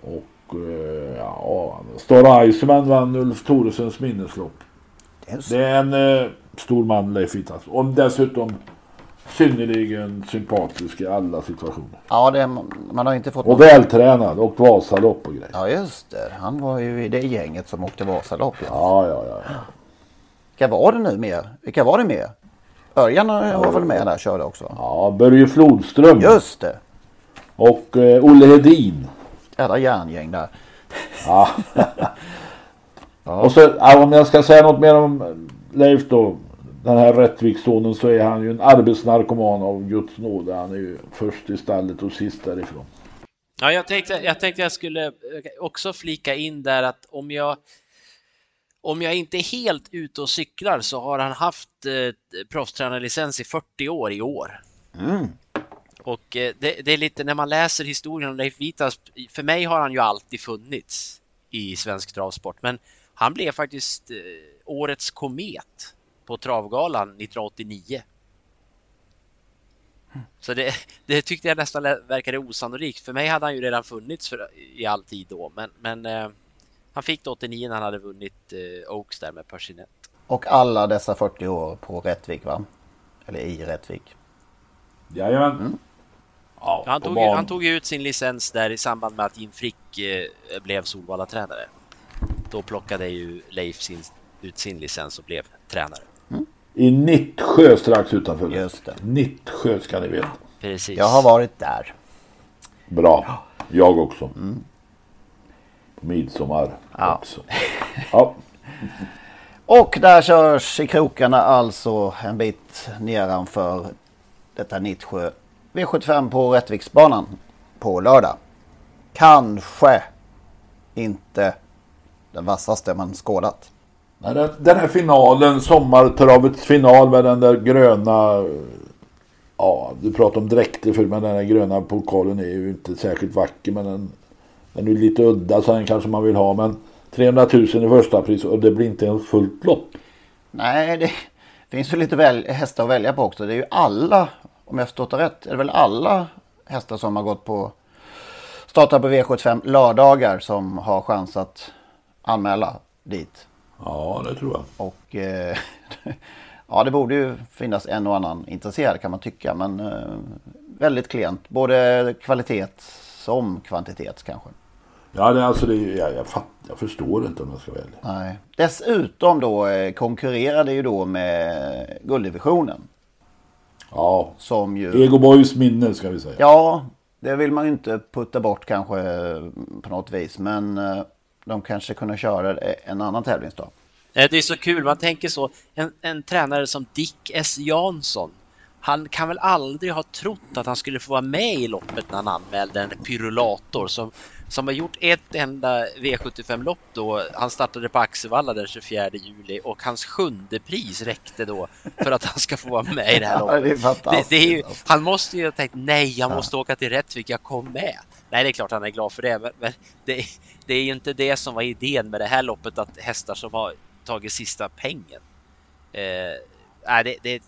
Och eh, ja, Star Iceman vann Ulf Thoresens minneslopp. Det är en eh, stor man Leif Vittas. Och dessutom synnerligen sympatisk i alla situationer. Ja, det, man har inte fått... Och någon... vältränad. Åkt Vasalopp och grejer. Ja, just det. Han var ju i det gänget som åkte Vasalopp. Ja, ja, ja. ja. Vilka var det nu mer? Vilka var det mer? Örjan var väl med där körde också? Ja, Börje Flodström. Just det. Och eh, Olle Hedin. Jävla järngäng där. Ja. Och så, ja, om jag ska säga något mer om Leif då. Den här Rättvikssonen så är han ju en arbetsnarkoman av Guds nåde. Han är ju först i stallet och sist därifrån. Ja, jag tänkte, jag tänkte jag skulle också flika in där att om jag om jag inte är helt ute och cyklar så har han haft eh, proffstränarlicens i 40 år i år. Mm. Och eh, det, det, är lite när man läser historien om Leif Vitas, för mig har han ju alltid funnits i svensk travsport, men han blev faktiskt eh, årets komet på Travgalan 1989. Så det, det, tyckte jag nästan verkade osannolikt. För mig hade han ju redan funnits för, i all tid då, men, men eh, han fick det 89 när han hade vunnit eh, Oaks där med Persinet. Och alla dessa 40 år på Rättvik va? Eller i Rättvik. Jajamän. Mm. Ja, han, tog, han tog ut sin licens där i samband med att Jim Frick eh, blev Solvalla-tränare. Då plockade ju Leif sin, ut sin licens och blev tränare. Mm. I Nittsjö strax utanför. Just det. Nittsjö ska ni veta. Precis. Jag har varit där. Bra. Jag också. Mm. Midsommar Ja. också. Ja. Och där körs i krokarna alltså en bit nedanför detta Nittsjö V75 på Rättviksbanan på lördag. Kanske inte den vassaste man skådat. Den, här finalen, sommartravets final med den där gröna... Ja, du pratar om dräkter för men den där gröna pokalen är ju inte särskilt vacker. Men den, den är lite udda så den kanske man vill ha. Men 300 000 i första pris och det blir inte ens fullt lopp. Nej, det finns ju lite väl, hästar att välja på också. Det är ju alla, om jag förstått det rätt, är det väl alla hästar som har gått på startar på V75 lördagar som har chans att anmäla dit. Ja, det tror jag. Och eh, ja, det borde ju finnas en och annan intresserad kan man tycka. Men eh, väldigt klent. Både kvalitet som kvantitet kanske. Ja, det, är alltså det, jag, jag, fatt, jag förstår inte om jag ska välja. Nej. Dessutom då eh, konkurrerade ju då med gulddivisionen. Ja, Som ju... Ego Boys minne ska vi säga. Ja, det vill man ju inte putta bort kanske eh, på något vis. Men eh, de kanske kunde köra en annan tävlingsdag. Det är så kul, man tänker så, en, en tränare som Dick S. Jansson, han kan väl aldrig ha trott att han skulle få vara med i loppet när han anmälde en pyrulator som, som har gjort ett enda V75-lopp då. Han startade på Axevalla den 24 juli och hans sjunde pris räckte då för att han ska få vara med i det här Ja, loppet. det är fantastiskt, det är ju, alltså. han måste ju ha tänkt nej, jag måste åka till Rättvik, jag kom med. Nej, det är klart han är glad för det, men, men det, det är ju inte det som var idén med det här loppet, att hästar som har tagit sista pengen. Eh, nej, det, det,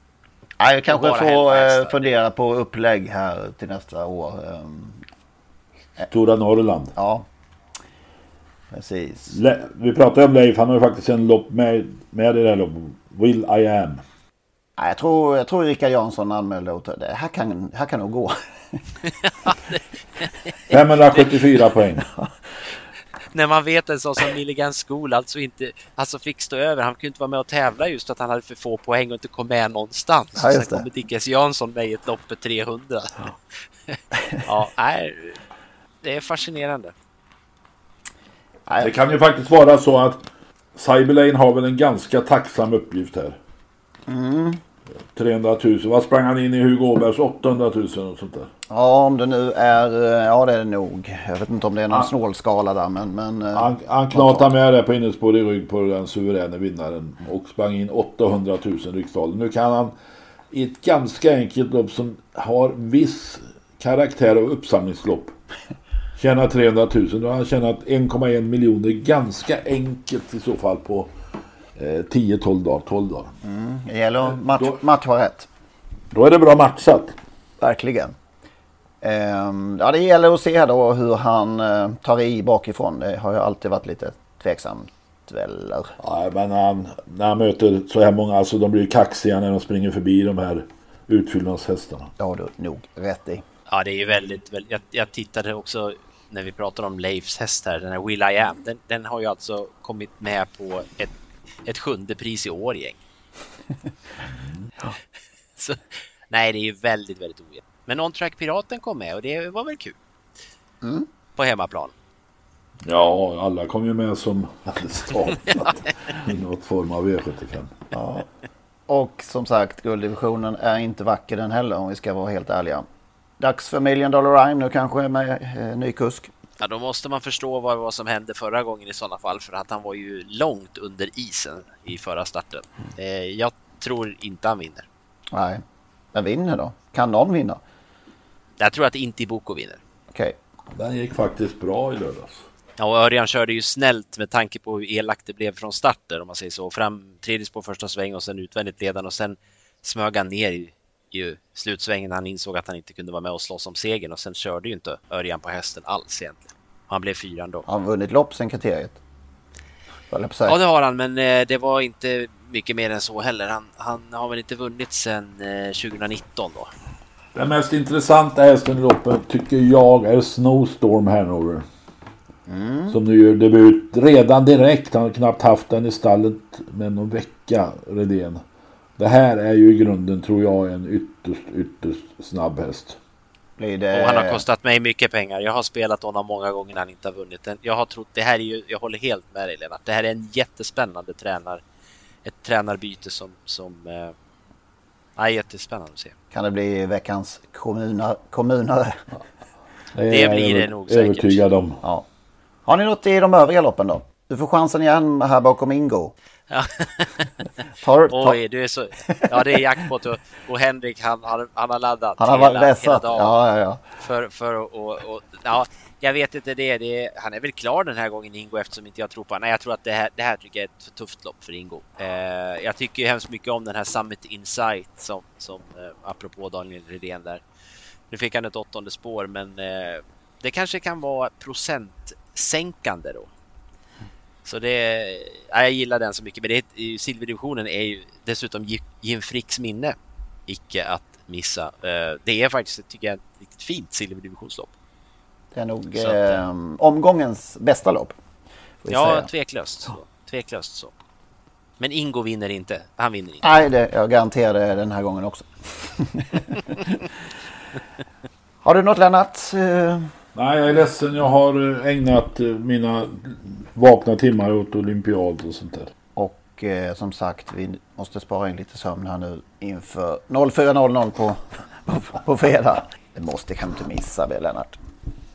Nej, jag kanske får eh, fundera på upplägg här till nästa år. Ehm, Stora Norrland. Ja, precis. Le, vi pratade om Leif, han har ju faktiskt en lopp med, med i det här loppet. Will I am. Nej, jag, tror, jag tror Rickard Jansson anmälde det här kan, här kan nog gå. 574 poäng. När man vet en sån som Milligan School alltså inte alltså fick stå över. Han kunde inte vara med och tävla just att han hade för få poäng och inte kom med någonstans. Ja, Sen det. kommer Dickes Jansson med i ett lopp för 300. Ja, nej, det är fascinerande. Det kan ju faktiskt vara så att Cyberlane har väl en ganska tacksam uppgift här. Mm. 300 000. Vad sprang han in i Hugo Åbergs 800 000 och sånt där? Ja, om det nu är, eh, ja det är det nog. Jag vet inte om det är någon Ah. snålskala där, men... men eh, Han, han knatade med det på innerspår i rygg på den suveräna vinnaren och sprang in 800 000 riksdaler. Nu kan han i ett ganska enkelt lopp som har viss karaktär av uppsamlingslopp tjäna 300 000. Då har han tjänat 1,1 miljoner ganska enkelt i så fall på 10-12 dagar. 12 dagar. Mm, det gäller att match, matcha rätt. Då är det bra matchat. Verkligen. Ehm, ja, det gäller att se då hur han eh, tar i bakifrån. Det har ju alltid varit lite tveksamt väl. eller? Ja, men när han, när han möter så här många, alltså de blir ju kaxiga när de springer förbi de här utfyllnadshästarna. Det har du nog rätt i. Ja, det är ju väldigt, väldigt jag, jag tittade också när vi pratar om Leifs häst här, den här Will I Am, den, den har ju alltså kommit med på ett, ett sjunde pris i år gäng. Så, nej, det är ju väldigt, väldigt ojämnt. Men On-Track Piraten kom med och det var väl kul. Mm. På hemmaplan. Ja, alla kom ju med som hade startat i något form av V75. Ja. Och som sagt, gulddivisionen är inte vacker den heller om vi ska vara helt ärliga. Dags för Million Dollar Rhyme nu kanske med eh, ny kusk. Ja, då måste man förstå vad, vad som hände förra gången i sådana fall för att han var ju långt under isen i förra starten. Eh, jag tror inte han vinner. Nej, men vinner då? Kan någon vinna? Jag tror att inte Boko vinner. Okej. Den gick faktiskt bra i lördags. Ja, och Örjan körde ju snällt med tanke på hur elakt det blev från starter om man säger så. Fram tredje spår första sväng och sen utvändigt ledande och sen smög han ner i, i slutsvängen när han insåg att han inte kunde vara med och slåss om segern och sen körde ju inte Örjan på hästen alls egentligen. Han blev fyra ändå. Har han vunnit lopp sen kriteriet? Ja, det har han, men eh, det var inte mycket mer än så heller. Han, han har väl inte vunnit sen eh, 2019 då. Den mest intressanta hästen i loppet tycker jag är Snowstorm Hanover. Som nu gör debut redan direkt. Han har knappt haft den i stallet med någon vecka, Redén. Det här är ju i grunden, tror jag, en ytterst, ytterst snabb häst. Det... Och han har kostat mig mycket pengar. Jag har spelat honom många gånger när han inte har vunnit. Jag har trott, det här är ju, jag håller helt med dig Lennart. Det här är en jättespännande tränar, ett tränarbyte som, som eh, ja, jättespännande att se. Kan det bli veckans kommuna, kommunare? Det, Det är blir det nog säkert. övertygad om. Ja. Har ni något i de övriga loppen då? Du får chansen igen här bakom Ingo. Tar, Oj, du är så... Ja, det är jackpot och, och Henrik han, han, han har laddat han har hela, hela dagen. Ja, ja, ja. För, för och, och, ja, jag vet inte det. det är, han är väl klar den här gången Ingo eftersom inte jag tror på honom. Nej, jag tror att det här, det här tycker jag är ett för tufft lopp för Ingo. Eh, jag tycker hemskt mycket om den här Summit Insight som, som eh, apropå Daniel Redén där. Nu fick han ett åttonde spår, men eh, det kanske kan vara procentsänkande då. Så det, ja, jag gillar den så mycket. Men det är, silverdivisionen är ju dessutom Ji- Jim Fricks minne. Icke att missa. Eh, det är faktiskt, tycker jag, ett riktigt fint silverdivisionslopp. Det är nog att, eh, omgångens bästa lopp. Ja, säga. tveklöst så. Tveklöst så. Men Ingo vinner inte. Han vinner inte. Nej, det, jag garanterar det den här gången också. Har du något Lennart? Nej, jag är ledsen. Jag har eh, ägnat eh, mina vakna timmar åt olympiad och sånt där. Och eh, som sagt, vi måste spara in lite sömn här nu inför 04.00 på, på, på fredag. Det måste kan inte missa det Lennart.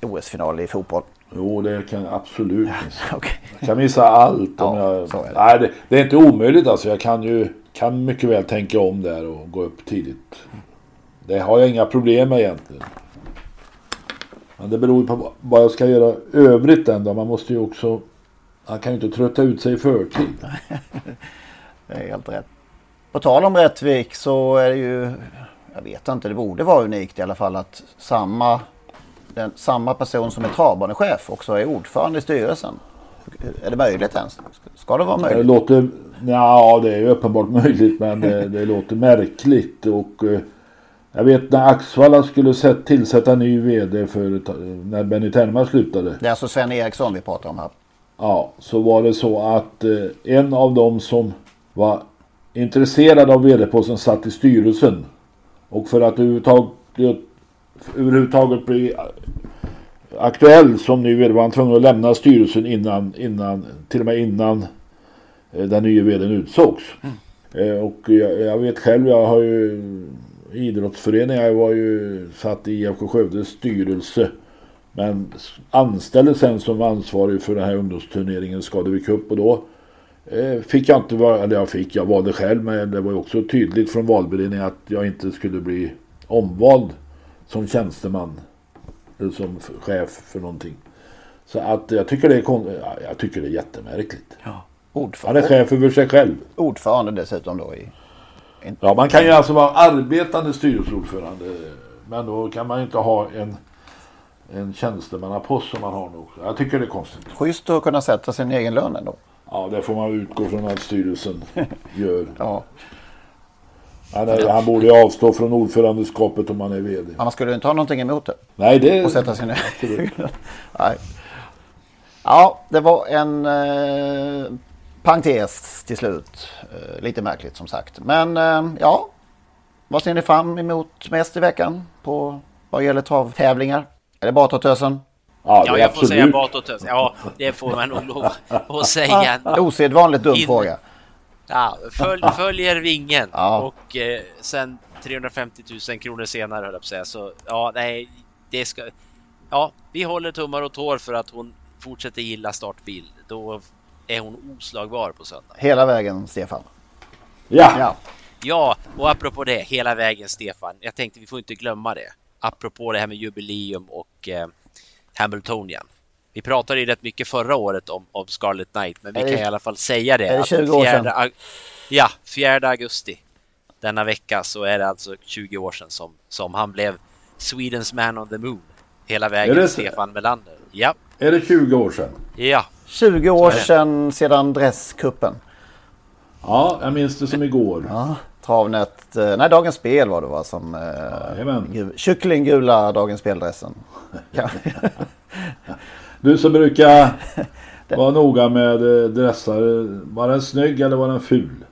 OS-final i fotboll. Jo, det kan jag absolut missa. Okej. Jag kan missa allt om Ja, jag... det. Nej, det, det är inte omöjligt alltså. Jag kan ju kan mycket väl tänka om där och gå upp tidigt. Det har jag inga problem med egentligen. Men det beror på vad jag ska göra övrigt den då. Man måste ju också... Han kan ju inte trötta ut sig i förtid. Det är helt rätt. På tal om Rättvik så är det ju, jag vet inte, det borde vara unikt i alla fall att samma, den, samma person som är travbanechef också är ordförande i styrelsen. Är det möjligt ens? Ska det vara Det möjligt? låter... Ja, det är ju uppenbart möjligt men det, det låter märkligt och... eh, Jag vet när Axvalla skulle sätt, tillsätta ny VD för när Benny Tenma slutade. Det är alltså Sven Eriksson vi pratar om här. Ja, så var det så att eh, en av dem som var intresserad av vd-posten satt i styrelsen. Och för att överhuvudtaget, överhuvudtaget bli aktuell som ny vd var han tvungen att lämna styrelsen innan, innan till och med innan eh, den nya vdn utsågs. Eh, och jag, jag vet själv, jag har ju i idrottsföreningen, jag var ju satt i IFK Skövdes styrelse. Men anställdes sen som ansvarig för den här ungdomsturneringen Skadevik Cup och då eh, fick jag inte vara, eller jag fick, jag valde själv men det var ju också tydligt från valberedningen att jag inte skulle bli omvald som tjänsteman eller som chef för någonting. Så att jag tycker det är, ja, jag tycker det är jättemärkligt. Han är Ordförande, chef över sig själv. ordförande dessutom då i... Ja, man kan ju alltså vara arbetande styrelseordförande. Men då kan man ju inte ha en, en tjänstemannapost som man har nog. Jag tycker det är konstigt. Schysst att kunna sätta sin egen lön ändå. Ja, det får man utgå från att styrelsen gör. Ja. Han, är, han borde avstå från ordförandeskapet om han är VD. Annars skulle du inte ha någonting emot det. Nej, det... Och sätta sin. Nej. Ja, det var en eh, parentes till slut. Eh, lite märkligt som sagt. Men eh, ja, Vad ser ni fram emot mest i veckan på vad gäller travtävlingar? Är det Batotösen? Ja, ja jag får säga Batotösen. Ja, det får man nog lov att säga. Osedvanligt dum In... fråga. Ja, följ, följer vingen ja. och eh, sen 350 000 kronor senare höll jag på att säga. Så ja, nej, det ska... Ja, vi håller tummar och tår för att hon fortsätter gilla startbil. Då är hon oslagbar på söndag. Hela vägen, Stefan. Ja. ja. Ja, och apropå det, hela vägen Stefan. Jag tänkte vi får inte glömma det. Apropå det här med jubileum och eh, Hamiltonian. Vi pratade ju rätt mycket förra året om, om Scarlet Knight, men vi kan i alla fall säga det. Är det 20 år sedan? Ja, 4 augusti denna vecka så är det alltså 20 år sedan som, som han blev Swedens man on the moon. Hela vägen, det... Stefan Melander. Ja. Är det 20 år sedan? Ja. 20 år sedan sedan Dresskuppen. Ja, jag minns det som igår. Ja, travnet. Eh, nej, Dagens Spel var det va? Som eh, kycklinggula Dagens Speldressen. du som brukar vara noga med eh, dressar. Var den snygg eller var den ful?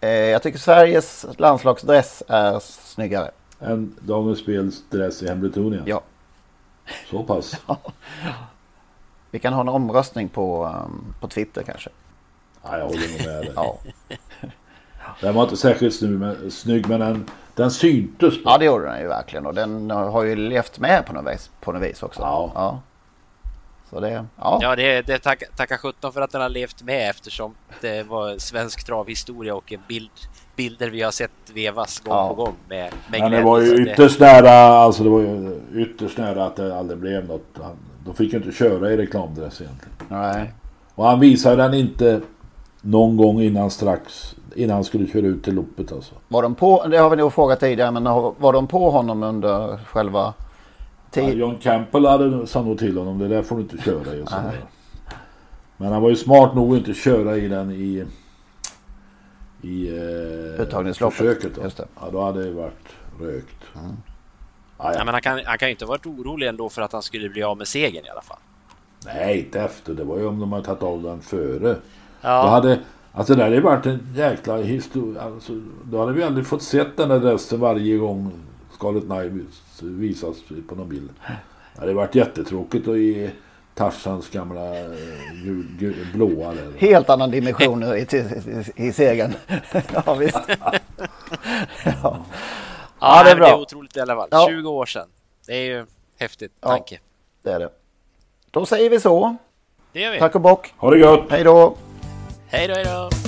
Eh, jag tycker Sveriges landslagsdress är snyggare. Än Dagens Spels dress i Hembletonien? Ja. Så pass? Vi kan ha en omröstning på, um, på Twitter kanske. Ja, jag håller med dig. ja. Den var inte särskilt snygg men, snygg, men den, den syntes. På. Ja det gjorde den ju verkligen och den har ju levt med på något vis, på något vis också. Ja. ja. Så det, ja. ja det, det tacka, tacka sjutton för att den har levt med eftersom det var svensk travhistoria och en bild, bilder vi har sett vevas gång ja. på gång med, med Men det var ju ytterst det... nära, alltså det var ju ytterst nära att det aldrig blev något. De fick ju inte köra i reklamdress egentligen. Nej. Och han visade den inte någon gång innan strax innan han skulle köra ut till loppet alltså. Var de på, det har vi nog frågat tidigare, men var de på honom under själva Ja, John Campbell hade sa nog till honom, det där får du inte köra i. Men han var ju smart nog att inte köra i den i i eh, försöket. Då. Just det. Ja, då hade det varit rökt. Mm. Ah, ja. men han kan, han kan ju inte varit orolig ändå för att han skulle bli av med segern i alla fall. Nej, inte efter. Det var ju om de hade tagit av den före. Ja. Då hade, alltså det hade varit en jäkla historia. Alltså, då hade vi aldrig fått sett den där resten varje gång Scarlet Knight visas på någon bild. Det hade varit jättetråkigt att ge Tarzans gamla gul, eh, gul, blåa. Där. Helt annan dimension i, i, i segern. ja, visst. ja. ja, det är bra. Det är otroligt i alla fall. Ja. 20 år sedan. Det är ju häftigt tanke. Ja, det är det. Då säger vi så. Det gör vi. Tack och bock. Ha det gott. Hej då. Hej då, hej då.